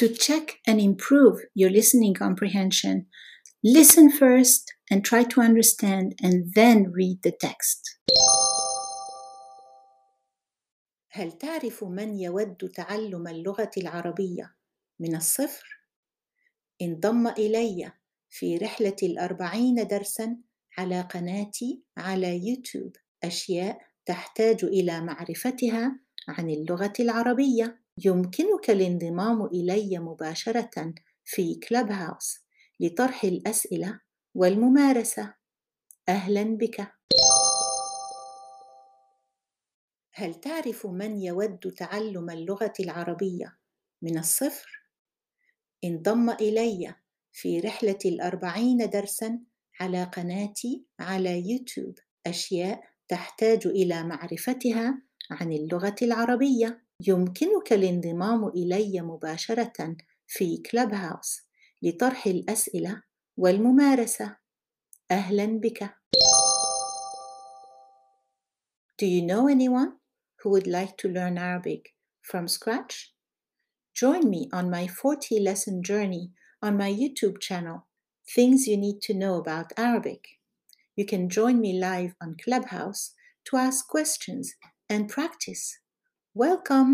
To check and improve your listening comprehension, listen first and try to understand and then read the text. هل تعرف من يود تعلم اللغة العربية من الصفر؟ انضم إلي في رحلة الأربعين درسا على قناتي على يوتيوب أشياء تحتاج إلى معرفتها عن اللغة العربية يمكنك الانضمام إلي مباشرة في كلب هاوس لطرح الأسئلة والممارسة. أهلا بك. هل تعرف من يود تعلم اللغة العربية؟ من الصفر؟ انضم إلي في رحلة الأربعين درسا على قناتي على يوتيوب. أشياء تحتاج إلى معرفتها عن اللغة العربية. يمكنك الانضمام إلي مباشرة في كلب هاوس لطرح الأسئلة والممارسة أهلا بك Do you know anyone who would like to learn Arabic from scratch? Join me on my 40 lesson journey on my YouTube channel, Things You Need to Know About Arabic. You can join me live on Clubhouse to ask questions and practice. Welcome!